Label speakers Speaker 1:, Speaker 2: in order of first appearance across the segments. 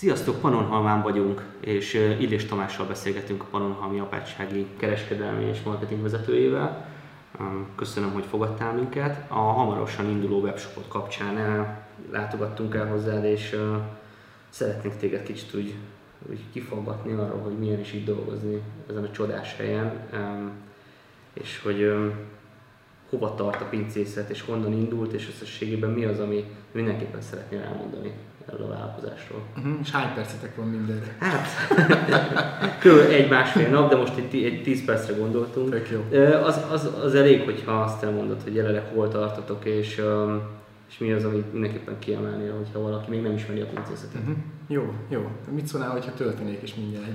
Speaker 1: Sziasztok, Panonhalmán vagyunk, és Illés Tamással beszélgetünk a Panonhalmi apátsági kereskedelmi és marketing vezetőjével. Köszönöm, hogy fogadtál minket. A hamarosan induló webshopot kapcsán látogattunk el hozzád, és szeretnék téged kicsit úgy, úgy kifaggatni arról, hogy milyen is így dolgozni ezen a csodás helyen, és hogy hova tart a pincészet, és honnan indult, és összességében mi az, ami mindenképpen szeretnél elmondani erről a vállalkozásról.
Speaker 2: Uh-huh. És hány percetek van mindenre?
Speaker 1: Hát, kb. egy másfél nap, de most egy, egy tíz percre gondoltunk.
Speaker 2: Tök jó.
Speaker 1: Az, az, az elég, hogyha azt elmondod, hogy jelenleg hol tartotok, és, és mi az, amit mindenképpen kiemelnél, hogyha valaki még nem ismeri a pincészetet. Uh-huh.
Speaker 2: Jó, jó. Mit szólnál, hogyha töltenék is mindjárt?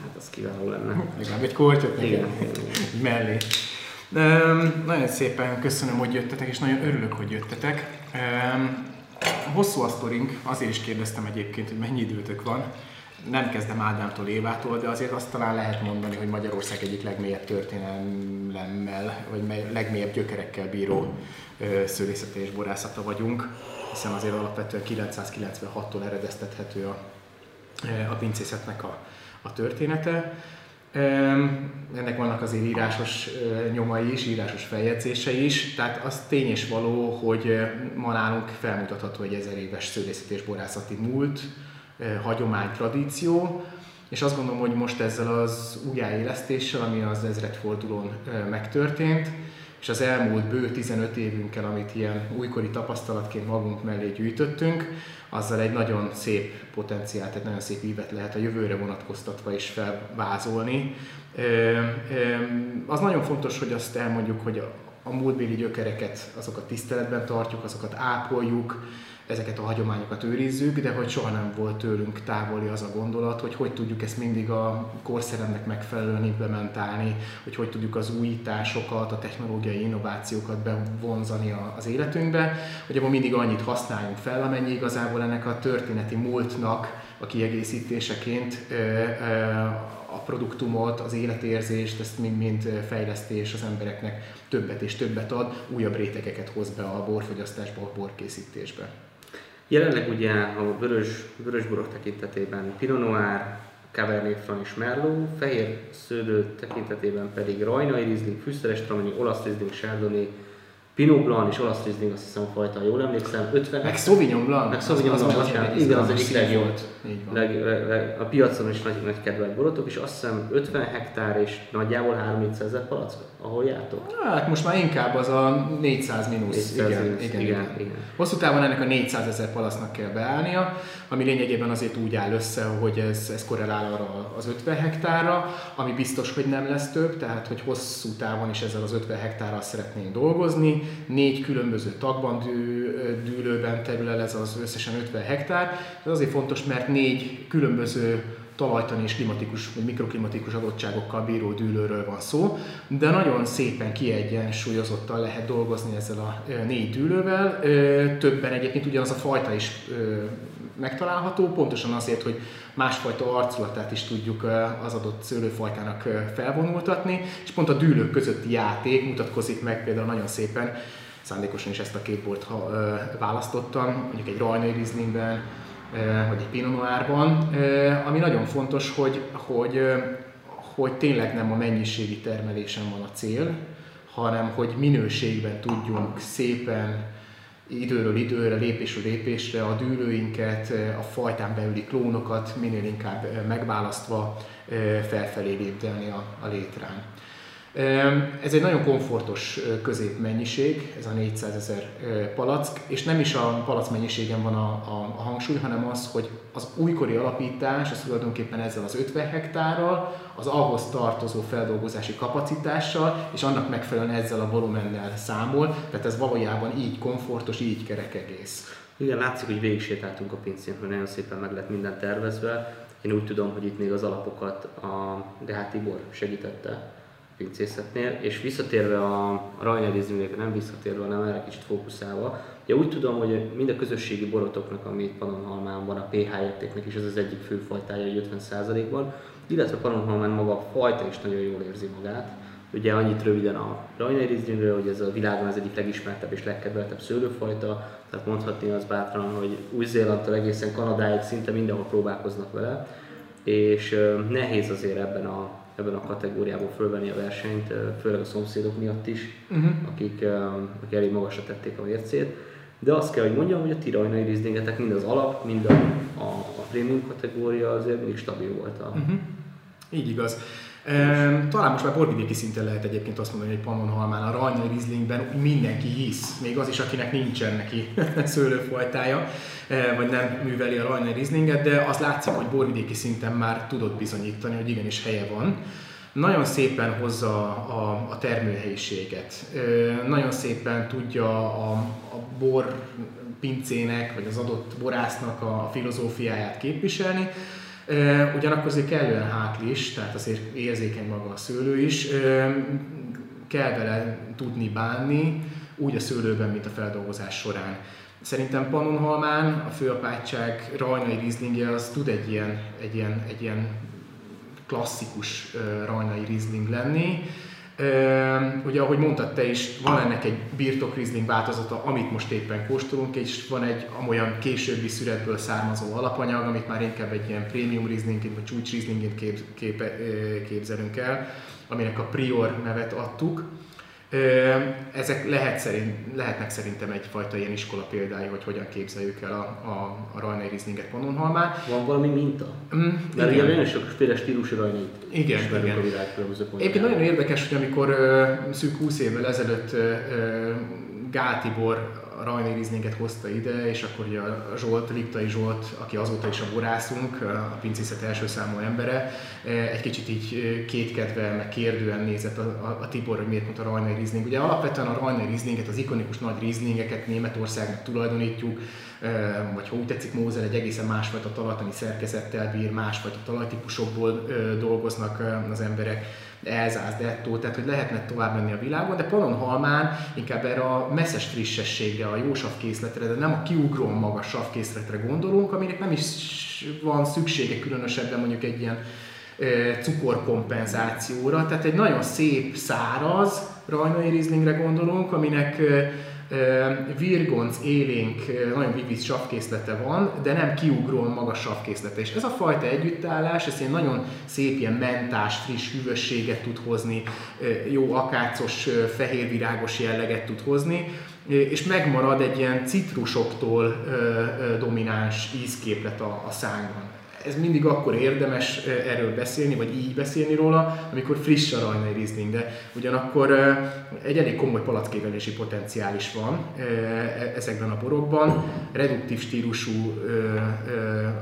Speaker 1: Hát az kiváló lenne.
Speaker 2: Legalább egy kortyot
Speaker 1: Igen.
Speaker 2: mellé. Um, nagyon szépen köszönöm, hogy jöttetek, és nagyon örülök, hogy jöttetek. Um, hosszú a sztorink, azért is kérdeztem egyébként, hogy mennyi időtök van. Nem kezdem Ádámtól, Évától, de azért azt talán lehet mondani, hogy Magyarország egyik legmélyebb történelemmel, vagy legmélyebb gyökerekkel bíró szőlészete és borászata vagyunk, hiszen azért alapvetően 996-tól eredeztethető a, a pincészetnek a, a története. Ennek vannak azért írásos nyomai is, írásos feljegyzései is, tehát az tény és való, hogy ma nálunk felmutatható egy ezer éves szőlészet és borászati múlt, hagyomány, tradíció, és azt gondolom, hogy most ezzel az újjáélesztéssel, ami az ezredfordulón megtörtént, és az elmúlt bő 15 évünkkel, amit ilyen újkori tapasztalatként magunk mellé gyűjtöttünk, azzal egy nagyon szép potenciált, egy nagyon szép ívet lehet a jövőre vonatkoztatva is felvázolni. Az nagyon fontos, hogy azt elmondjuk, hogy a, a múltbéli gyökereket, azokat tiszteletben tartjuk, azokat ápoljuk, ezeket a hagyományokat őrizzük, de hogy soha nem volt tőlünk távoli az a gondolat, hogy hogy tudjuk ezt mindig a korszeremnek megfelelően implementálni, hogy hogy tudjuk az újításokat, a technológiai innovációkat bevonzani az életünkbe, hogy abban mindig annyit használjunk fel, amennyi igazából ennek a történeti múltnak a kiegészítéseként a produktumot, az életérzést, ezt mind-mind fejleszti, és az embereknek többet és többet ad, újabb rétegeket hoz be a borfogyasztásba, a borkészítésbe.
Speaker 1: Jelenleg ugye a vörös, vörösborok tekintetében Pinot Noir, Cabernet Franc és Merlot, fehér szőlő tekintetében pedig Rajnai Riesling, Fűszeres Tramini, Olasz Riesling, Chardonnay, Pinot Blanc és olasz Riesling, azt hiszem a fajta, jól emlékszem, 50...
Speaker 2: Meg Sauvignon Blanc.
Speaker 1: Meg Sauvignon Blanc, bocsánat, igen, az egyik legjobb. Leg, leg, a piacon is nagy, nagy kedvelt borotok, és azt hiszem 50 hektár és nagyjából 300 ezer palack, ahol jártok.
Speaker 2: Hát most már inkább az a 400 mínusz. Igen,
Speaker 1: igen,
Speaker 2: igen,
Speaker 1: igen, igen.
Speaker 2: Hosszú távon ennek a 400 ezer palasznak kell beállnia, ami lényegében azért úgy áll össze, hogy ez, ez korrelál arra az 50 hektárra, ami biztos, hogy nem lesz több, tehát hogy hosszú távon is ezzel az 50 hektárral szeretnénk dolgozni. Négy különböző tagban dű, dűlőben terül el ez az összesen 50 hektár. Ez azért fontos, mert négy különböző talajtani és klimatikus vagy mikroklimatikus adottságokkal bíró dűlőről van szó, de nagyon szépen kiegyensúlyozottan lehet dolgozni ezzel a négy dűlővel. Többen egyébként ugyanaz a fajta is megtalálható, pontosan azért, hogy másfajta arculatát is tudjuk az adott szőlőfajtának felvonultatni, és pont a dűlők közötti játék mutatkozik meg például nagyon szépen, szándékosan is ezt a két választottam, mondjuk egy Rajnai Rieslingben, vagy egy Pinot Noirban, ami nagyon fontos, hogy, hogy, hogy tényleg nem a mennyiségi termelésen van a cél, hanem hogy minőségben tudjunk szépen időről időre, lépésről lépésre a dűlőinket, a fajtán belüli klónokat minél inkább megválasztva felfelé lépdelni a, a létrán. Ez egy nagyon komfortos középmennyiség, ez a 400 ezer palack, és nem is a palack mennyiségen van a, a, a hangsúly, hanem az, hogy az újkori alapítás, az tulajdonképpen ezzel az 50 hektárral, az ahhoz tartozó feldolgozási kapacitással, és annak megfelelően ezzel a volumennel számol, tehát ez valójában így komfortos, így kerek egész.
Speaker 1: Igen, látszik, hogy végig sétáltunk a pincén, hogy nagyon szépen meg lett minden tervezve. Én úgy tudom, hogy itt még az alapokat a Dehát Tibor segítette pincészetnél, és visszatérve a rajnerizmnek, nem visszatérve, hanem erre kicsit fókuszálva, ugye úgy tudom, hogy mind a közösségi borotoknak, ami itt Pannonhalmán van, a pH értéknek is ez az egyik fő fajtája, 50%-ban, illetve Pannonhalmán maga a fajta is nagyon jól érzi magát, Ugye annyit röviden a Rieslingről, hogy ez a világon az egyik legismertebb és legkedveltebb szőlőfajta, tehát mondhatni az bátran, hogy Új-Zélandtól egészen Kanadáig szinte mindenhol próbálkoznak vele, és nehéz azért ebben a, ebben a kategóriában fölvenni a versenyt, főleg a szomszédok miatt is, uh-huh. akik, akik elég magasra tették a mércét. De azt kell, hogy mondjam, hogy a tirajnai rizlingetek mind az alap, mind a, a, a prémium kategória azért mindig stabil volt. A... Uh-huh.
Speaker 2: Így igaz. Talán most már borvidéki szinten lehet egyébként azt mondani, hogy Pannonhalmán, a Rajnai Rizlingben mindenki hisz, még az is, akinek nincsen neki szőlőfajtája, vagy nem műveli a Rajnai Rizlinget, de az látszik, hogy borvidéki szinten már tudott bizonyítani, hogy igenis helye van. Nagyon szépen hozza a, a termőhelyiséget, nagyon szépen tudja a, a bor pincének, vagy az adott borásznak a filozófiáját képviselni, Ugyanakkor azért kellően hátlis, tehát azért érzékeny maga a szőlő is, kell vele tudni bánni, úgy a szőlőben, mint a feldolgozás során. Szerintem Pannonhalmán a főapátság rajnai rizlingje az tud egy ilyen, egy ilyen, egy ilyen klasszikus rajnai rizling lenni, Ugye, ahogy mondtad te is, van ennek egy birtok Riesling változata, amit most éppen kóstolunk, és van egy amolyan későbbi szüretből származó alapanyag, amit már inkább egy ilyen prémium Rieslingként vagy csúcs Rieslingként kép, kép, képzelünk el, aminek a Prior nevet adtuk. Ezek lehet szerint, lehetnek szerintem egyfajta ilyen iskola példái, hogy hogyan képzeljük el a, a, a Rajnai Rieslinget Pannonhalmán.
Speaker 1: Van valami minta? Mm, Mert ugye nagyon sok féle stílusú Rajnai
Speaker 2: igen, igen. a világ Egyébként nagyon érdekes, hogy amikor uh, szűk 20 évvel ezelőtt Gál Tibor a Rajné Rizlinget hozta ide, és akkor ugye a Zsolt, Liptai Zsolt, aki azóta is a borászunk, a pincészet első számú embere, egy kicsit így kétkedve, meg kérdően nézett a, a, a Tibor, hogy miért mondta Rajné Rizling. Ugye alapvetően a Rajné Rizlinget, az ikonikus nagy Rizlingeket Németországnak tulajdonítjuk, vagy ha úgy tetszik, Mózer egy egészen másfajta talajtani szerkezettel bír, másfajta talajtípusokból dolgoznak az emberek Elzász, Detto, tehát hogy lehetne tovább menni a világon, de Halmán inkább erre a messzes frissességre, a jó savkészletre, de nem a kiugróan magas savkészletre gondolunk, aminek nem is van szüksége különösebben mondjuk egy ilyen cukorkompenzációra, tehát egy nagyon szép, száraz rajnai rizlingre gondolunk, aminek virgonc, élénk, nagyon vivíz savkészlete van, de nem kiugróan magas savkészlete. És ez a fajta együttállás, ez egy nagyon szép ilyen mentás, friss hűvösséget tud hozni, jó akácos, fehérvirágos jelleget tud hozni, és megmarad egy ilyen citrusoktól domináns ízképlet a, a szánkban ez mindig akkor érdemes erről beszélni, vagy így beszélni róla, amikor friss a rajnai Riesling, de ugyanakkor egy elég komoly palackévelési potenciál is van e, ezekben a borokban. Reduktív stílusú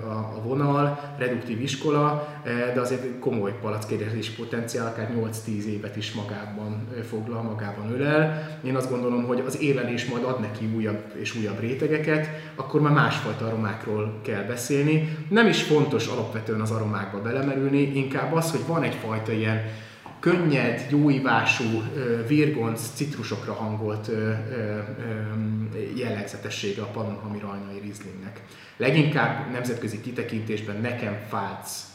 Speaker 2: a vonal, reduktív iskola, de azért komoly palackévelési potenciál, akár 8-10 évet is magában foglal, magában ölel. Én azt gondolom, hogy az élelés majd ad neki újabb és újabb rétegeket, akkor már másfajta aromákról kell beszélni. Nem is fontos fontos alapvetően az aromákba belemerülni, inkább az, hogy van egyfajta ilyen könnyed, jóívású, virgonc, citrusokra hangolt jellegzetessége a Pannonhalmi Rajnai Rieslingnek. Leginkább nemzetközi kitekintésben nekem Pfalz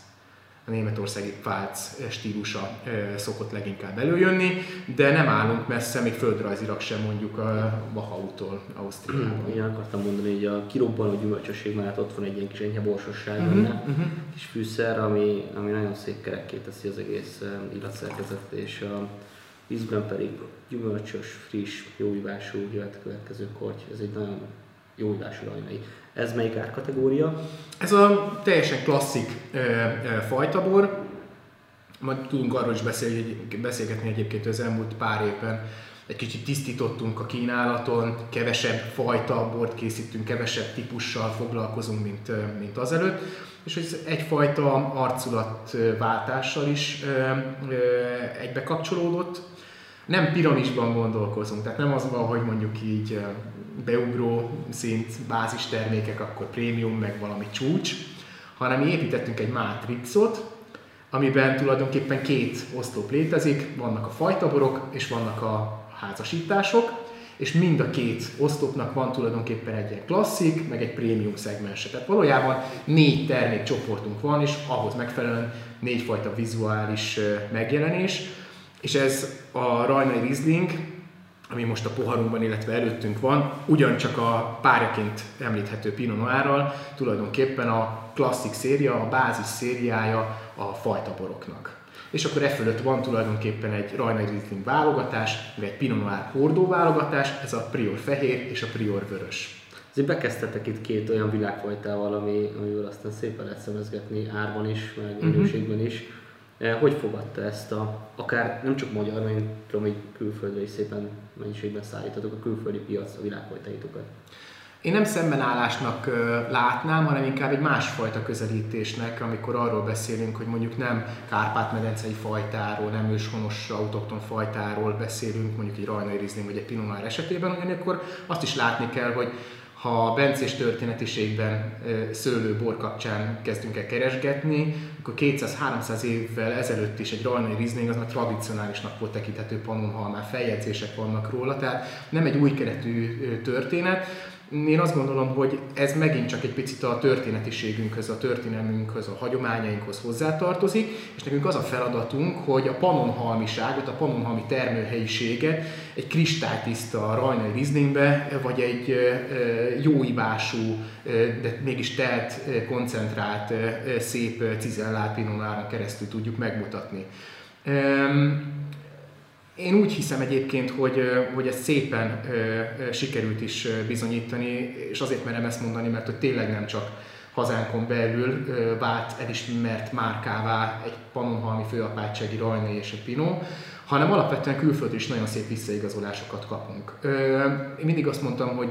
Speaker 2: a németországi Pfalz stílusa szokott leginkább előjönni, de nem állunk messze, még földrajzilag sem mondjuk a Wachau-tól, Ausztriában.
Speaker 1: Én akartam mondani, hogy a kirobbanó gyümölcsösség mellett ott van egy ilyen kis enyhe borsosság, uh-huh, uh-huh. kis fűszer, ami, ami nagyon szép kerekké teszi az egész illatszerkezetet, és a vízben pedig gyümölcsös, friss, jóívású jöhet következő korty. Ez egy nagyon jóívású rajnai. Ez melyik árkategória?
Speaker 2: Ez a teljesen klasszik e, e, fajtabor. Majd tudunk arról is beszélni, beszélgetni egyébként az elmúlt pár évben. Egy kicsit tisztítottunk a kínálaton, kevesebb fajta bort készítünk, kevesebb típussal foglalkozunk, mint, mint azelőtt. És ez egyfajta arculatváltással is egybe kapcsolódott nem piramisban gondolkozunk, tehát nem az van, hogy mondjuk így beugró szint, bázis termékek, akkor prémium, meg valami csúcs, hanem mi építettünk egy mátrixot, amiben tulajdonképpen két oszlop létezik, vannak a fajtaborok és vannak a házasítások, és mind a két oszlopnak van tulajdonképpen egy ilyen klasszik, meg egy prémium szegmense. Tehát valójában négy termékcsoportunk van, és ahhoz megfelelően négyfajta vizuális megjelenés, És ez a Rajnai Riesling, ami most a poharunkban, illetve előttünk van, ugyancsak a párjaként említhető Pinot Noirral, tulajdonképpen a klasszik széria, a bázis szériája a fajtaboroknak. És akkor e fölött van tulajdonképpen egy Rajnai Riesling válogatás, vagy egy Pinot Noir hordó válogatás, ez a Prior fehér és a Prior vörös.
Speaker 1: Azért bekezdtetek itt két olyan világfajtával, ami, amivel aztán szépen lehet szemezgetni árban is, meg mhm. minőségben is. Eh, hogy fogadta ezt a, akár nem csak magyar, hanem tudom, hogy külföldre is szépen mennyiségben szállítatok a külföldi piac a világfajtaitokat?
Speaker 2: Én nem szembenállásnak látnám, hanem inkább egy másfajta közelítésnek, amikor arról beszélünk, hogy mondjuk nem Kárpát-medencei fajtáról, nem őshonos autokton fajtáról beszélünk, mondjuk egy rajnai rizling vagy egy pinot esetében, ugyanakkor azt is látni kell, hogy ha bencés történetiségben szőlőbor kapcsán kezdünk el keresgetni, akkor 200-300 évvel ezelőtt is egy Rajnai Riesling az már tradicionálisnak volt tekinthető pannonhalmán, feljegyzések vannak róla, tehát nem egy új keretű történet, én azt gondolom, hogy ez megint csak egy picit a történetiségünkhöz, a történelmünkhöz, a hagyományainkhoz hozzátartozik, és nekünk az a feladatunk, hogy a panonhalmiságot, a panonhalmi termőhelyiséget egy kristálytiszta rajnai rizlingbe, vagy egy jó ivású, de mégis telt, koncentrált, szép cizellált pinonáron keresztül tudjuk megmutatni. Én úgy hiszem egyébként, hogy, hogy ezt szépen sikerült is bizonyítani, és azért merem ezt mondani, mert hogy tényleg nem csak hazánkon belül vált elismert márkává egy pannonhalmi főapátsági rajnai és egy pinó, hanem alapvetően külföldről is nagyon szép visszaigazolásokat kapunk. Én mindig azt mondtam, hogy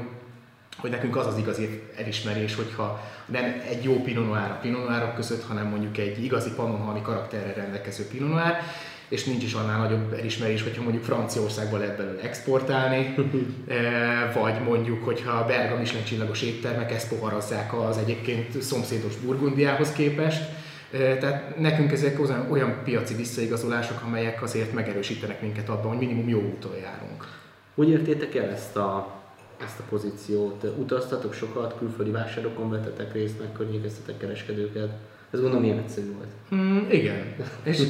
Speaker 2: hogy nekünk az az igazi elismerés, hogyha nem egy jó Pinot Noir a Pinot Noirok között, hanem mondjuk egy igazi pannonhalmi karakterrel rendelkező Pinot Noir, és nincs is annál nagyobb elismerés, hogyha mondjuk Franciaországba lehet belőle exportálni, eh, vagy mondjuk, hogyha a belga Michelin csillagos éttermek ezt poharazzák az egyébként szomszédos Burgundiához képest. Eh, tehát nekünk ezek olyan, olyan piaci visszaigazolások, amelyek azért megerősítenek minket abban, hogy minimum jó úton járunk.
Speaker 1: Hogy értétek el ezt a, ezt a pozíciót? Utaztatok sokat, külföldi vásárokon vettetek részt, megkörnyékeztetek kereskedőket? Ez gondolom ilyen egyszerű volt.
Speaker 2: Mm, igen. És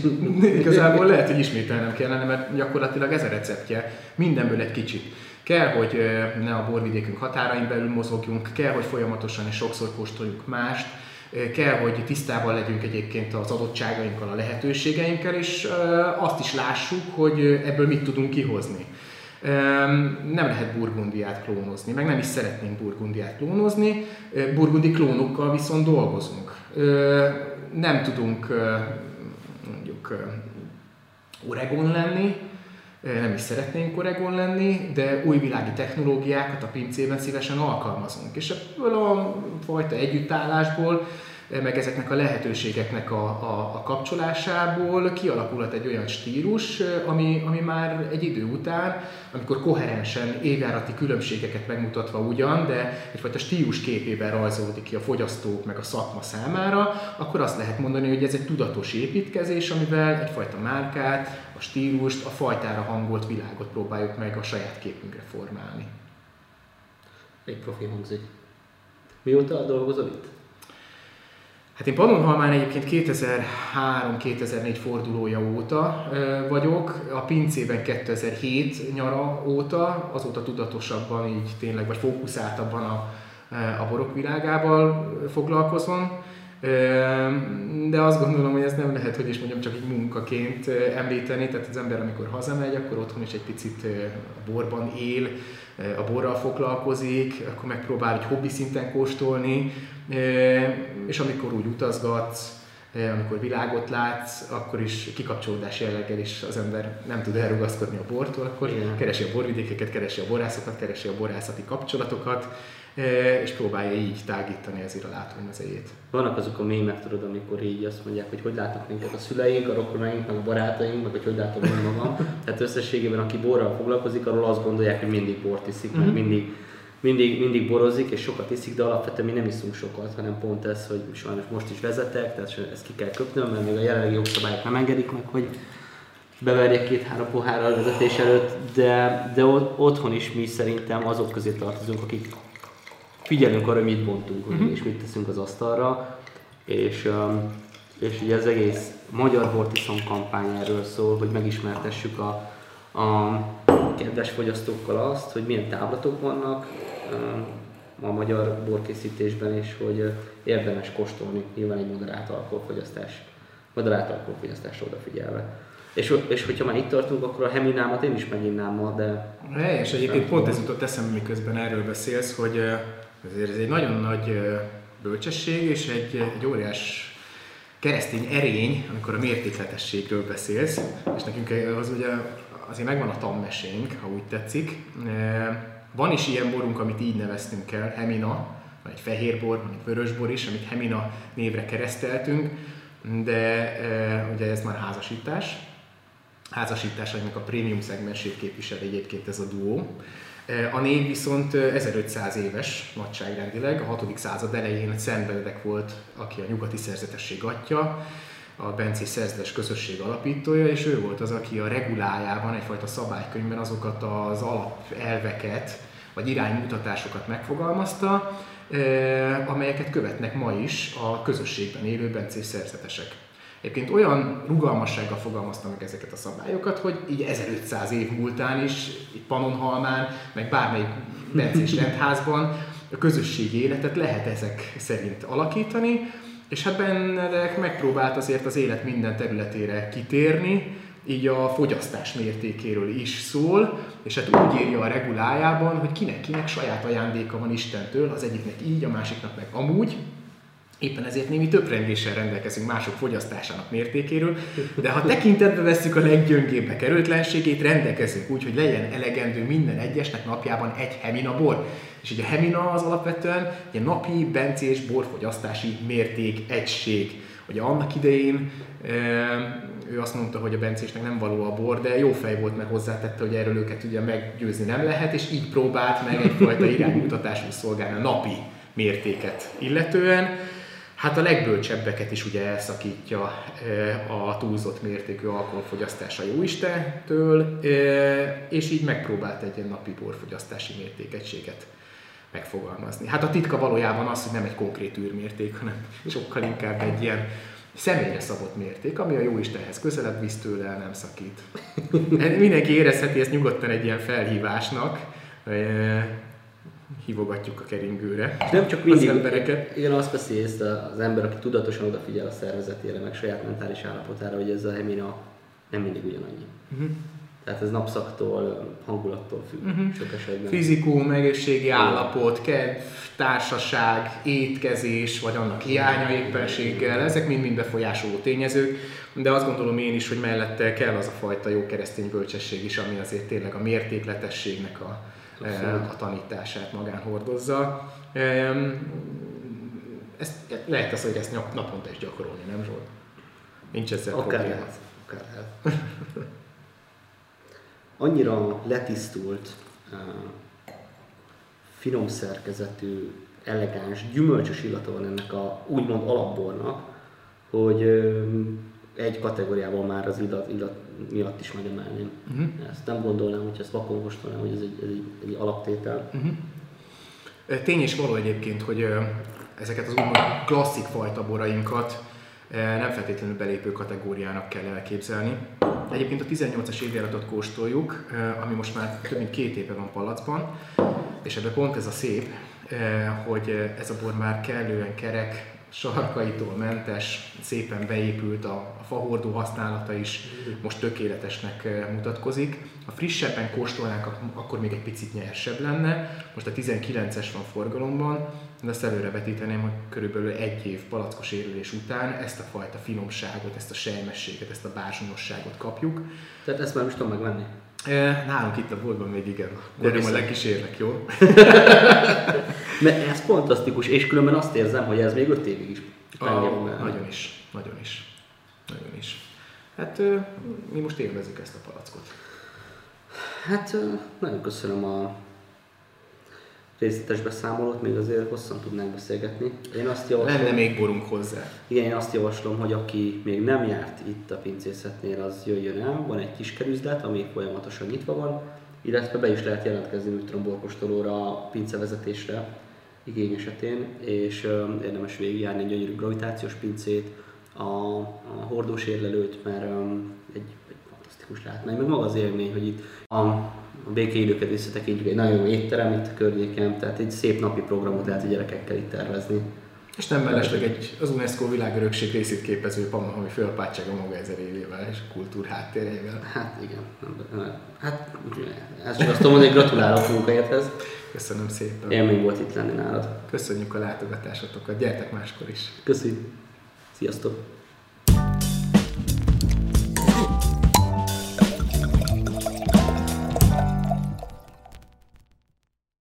Speaker 2: igazából lehet, hogy ismételnem kellene, mert gyakorlatilag ez a receptje. Mindenből egy kicsit. Kell, hogy ne a borvidékünk határain belül mozogjunk, kell, hogy folyamatosan és sokszor kóstoljuk mást, kell, hogy tisztában legyünk egyébként az adottságainkkal, a lehetőségeinkkel, és azt is lássuk, hogy ebből mit tudunk kihozni. Nem lehet burgundiát klónozni, meg nem is szeretnénk burgundiát klónozni, burgundi klónokkal viszont dolgozunk nem tudunk mondjuk Oregon lenni, nem is szeretnénk Oregon lenni, de új világi technológiákat a pincében szívesen alkalmazunk. És ebből a fajta együttállásból meg ezeknek a lehetőségeknek a, a, a kapcsolásából kialakulhat egy olyan stílus, ami, ami már egy idő után, amikor koherensen évjárati különbségeket megmutatva ugyan, de egyfajta stílus képében rajzolódik ki a fogyasztók meg a szakma számára, akkor azt lehet mondani, hogy ez egy tudatos építkezés, amivel egyfajta márkát, a stílust, a fajtára hangolt világot próbáljuk meg a saját képünkre formálni.
Speaker 1: Egy profi hangzik. Mióta dolgozol itt?
Speaker 2: Hát én Pannonhalmán egyébként 2003-2004 fordulója óta vagyok, a pincében 2007 nyara óta, azóta tudatosabban így tényleg, vagy fókuszáltabban a, a borok világával foglalkozom. De azt gondolom, hogy ez nem lehet, hogy is mondjam, csak egy munkaként említeni, tehát az ember amikor hazamegy, akkor otthon is egy picit a borban él, a borral foglalkozik, akkor megpróbál egy hobbi szinten kóstolni, és amikor úgy utazgatsz, amikor világot látsz, akkor is kikapcsolódás jelleggel is az ember nem tud elrugaszkodni a bortól, akkor Igen. keresi a borvidékeket, keresi a borászokat, keresi a borászati kapcsolatokat, és próbálja így tágítani ezért a látómezejét.
Speaker 1: Vannak azok a mémek, tudod, amikor így azt mondják, hogy hogy látnak minket a szüleink, a rokonaink, meg a barátaink, meg hogy hogy látom én magam. Tehát összességében, aki borral foglalkozik, arról azt gondolják, hogy mindig bort iszik, mm-hmm. meg mhm. mindig mindig, mindig borozik és sokat iszik, de alapvetően mi nem iszunk sokat, hanem pont ez, hogy sajnos most is vezetek, tehát ezt ki kell köpnöm, mert még a jelenlegi jogszabályok nem engedik meg, hogy beverjek két-három pohárral vezetés előtt, de, de otthon is mi szerintem azok közé tartozunk, akik figyelünk arra, mit bontunk, uh-huh. és mit teszünk az asztalra, és, um, és ugye az egész Magyar Vortison kampány erről szól, hogy megismertessük a, a kedves fogyasztókkal azt, hogy milyen táblatok vannak a magyar borkészítésben, és hogy érdemes kóstolni nyilván egy moderált alkoholfogyasztás, moderált alkoholfogyasztásra odafigyelve. És, és hogyha már itt tartunk, akkor a heminámat én is meginnám ma, de...
Speaker 2: Helyes, egyébként pont ez jutott eszembe, miközben erről beszélsz, hogy ezért ez egy nagyon nagy bölcsesség és egy, egy óriás keresztény erény, amikor a mértékletességről beszélsz, és nekünk az ugye azért megvan a tanmesénk, ha úgy tetszik. Van is ilyen borunk, amit így neveztünk el, Hemina, vagy egy fehér bor, vagy egy vörös bor is, amit Hemina névre kereszteltünk, de ugye ez már házasítás. Házasítás, aminek a prémium szegmensét képvisel egyébként ez a duó. A név viszont 1500 éves nagyságrendileg, a 6. század elején Szent Benedek volt, aki a nyugati szerzetesség atya, a Bencés szerzetes közösség alapítója, és ő volt az, aki a regulájában, egyfajta szabálykönyvben azokat az alapelveket, vagy iránymutatásokat megfogalmazta, amelyeket követnek ma is a közösségben élő bencés szerzetesek. Egyébként olyan rugalmassággal fogalmazta meg ezeket a szabályokat, hogy így 1500 év múltán is, itt Pannonhalmán, meg bármelyik bencés rendházban a közösségi életet lehet ezek szerint alakítani, és hát Benedek megpróbált azért az élet minden területére kitérni, így a fogyasztás mértékéről is szól, és hát úgy írja a regulájában, hogy kinek-kinek saját ajándéka van Istentől, az egyiknek így, a másiknak meg amúgy, Éppen ezért némi többrendéssel rendelkezünk mások fogyasztásának mértékéről, de ha tekintetbe vesszük a leggyöngébbek erőtlenségét, rendelkezünk úgy, hogy legyen elegendő minden egyesnek napjában egy hemina bor. És ugye a hemina az alapvetően egy napi bencés borfogyasztási mérték egység. Ugye annak idején ő azt mondta, hogy a bencésnek nem való a bor, de jó fej volt, meg hozzátette, hogy erről őket ugye meggyőzni nem lehet, és így próbált meg egyfajta iránymutatású szolgálni a napi mértéket illetően. Hát a legbölcsebbeket is ugye elszakítja a túlzott mértékű alkoholfogyasztás a jóistentől, és így megpróbált egy ilyen napi borfogyasztási mértékegységet megfogalmazni. Hát a titka valójában az, hogy nem egy konkrét űrmérték, hanem sokkal inkább egy ilyen személyre szabott mérték, ami a jó Istenhez közelebb visz tőle, nem szakít. Mindenki érezheti ezt nyugodtan egy ilyen felhívásnak, hívogatjuk a keringőre
Speaker 1: és nem csak mindig, az embereket. Igen, azt veszi észre az ember, aki tudatosan odafigyel a szervezetére, meg saját mentális állapotára, hogy ez a hemina nem mindig ugyanannyi. Uh-huh. Tehát ez napszaktól, hangulattól függ uh-huh. sok esetben.
Speaker 2: Fizikum, egészségi állapot, kedv, társaság, étkezés, vagy annak hiánya éppenséggel, ezek mind-mind befolyásoló tényezők, de azt gondolom én is, hogy mellette kell az a fajta jó keresztény bölcsesség is, ami azért tényleg a mértékletességnek a, Abszolút. a tanítását magán hordozza. Ezt, lehet az, hogy ezt naponta is gyakorolni, nem Zsolt? Nincs ezzel
Speaker 1: akár probléma. Lehet, akár lehet. Annyira letisztult, finom szerkezetű, elegáns, gyümölcsös illata van ennek a úgymond alapbornak, hogy egy kategóriában már az illat, illat miatt is megemelném. Uh-huh. Ezt nem gondolnám, hogy ezt vakon kóstolnám, hogy ez egy, ez egy, egy alaptétel.
Speaker 2: Uh-huh. Tény és való egyébként, hogy ezeket az úgymond klasszik fajta borainkat nem feltétlenül belépő kategóriának kell elképzelni. Egyébként a 18-as évjáratot kóstoljuk, ami most már több mint két éve van palacban, és ebben pont ez a szép, hogy ez a bor már kellően kerek, sarkaitól mentes, szépen beépült, a, a fahordó használata is most tökéletesnek eh, mutatkozik. A frissebben kóstolnánk, akkor még egy picit nyersebb lenne. Most a 19-es van forgalomban, de azt előre vetíteném, hogy körülbelül egy év palackos érülés után ezt a fajta finomságot, ezt a sejmességet, ezt a bársonyosságot kapjuk.
Speaker 1: Tehát ezt már most tudom megvenni?
Speaker 2: Nálunk itt a boltban még igen. Gyere, majd lekísérlek, jó?
Speaker 1: Mert ez fantasztikus, és különben azt érzem, hogy ez még öt évig is
Speaker 2: oh, Nagyon is, nagyon is. Nagyon is. Hát mi most élvezzük ezt a palackot.
Speaker 1: Hát nagyon köszönöm a részletes beszámolót, még azért hosszan tudnánk beszélgetni.
Speaker 2: Én azt javaslom, Lenne még borunk hozzá.
Speaker 1: Igen, én azt javaslom, hogy aki még nem járt itt a pincészetnél, az jöjjön el. Van egy kis kerüzlet, ami folyamatosan nyitva van, illetve be is lehet jelentkezni műtronborkostolóra a pincevezetésre igény esetén, és érdemes végigjárni egy gyönyörű gravitációs pincét, a, a hordós érlelőt, mert um, egy, egy fantasztikus látmány, meg maga az élmény, hogy itt a, a békeidőket visszatekintjük, egy nagyon jó étterem itt a környéken, tehát egy szép napi programot lehet a gyerekekkel itt tervezni.
Speaker 2: És nem mellesleg egy az UNESCO világörökség részét képező Pamahavi fölpátsága maga ezer évével és kultúr háttérével.
Speaker 1: Hát igen. Hát ezt csak azt tudom mondani, gratulálok munkájáthez.
Speaker 2: Köszönöm szépen.
Speaker 1: Élmény volt itt lenni nálad.
Speaker 2: Köszönjük a látogatásotokat, gyertek máskor is.
Speaker 1: Köszönjük. Sziasztok!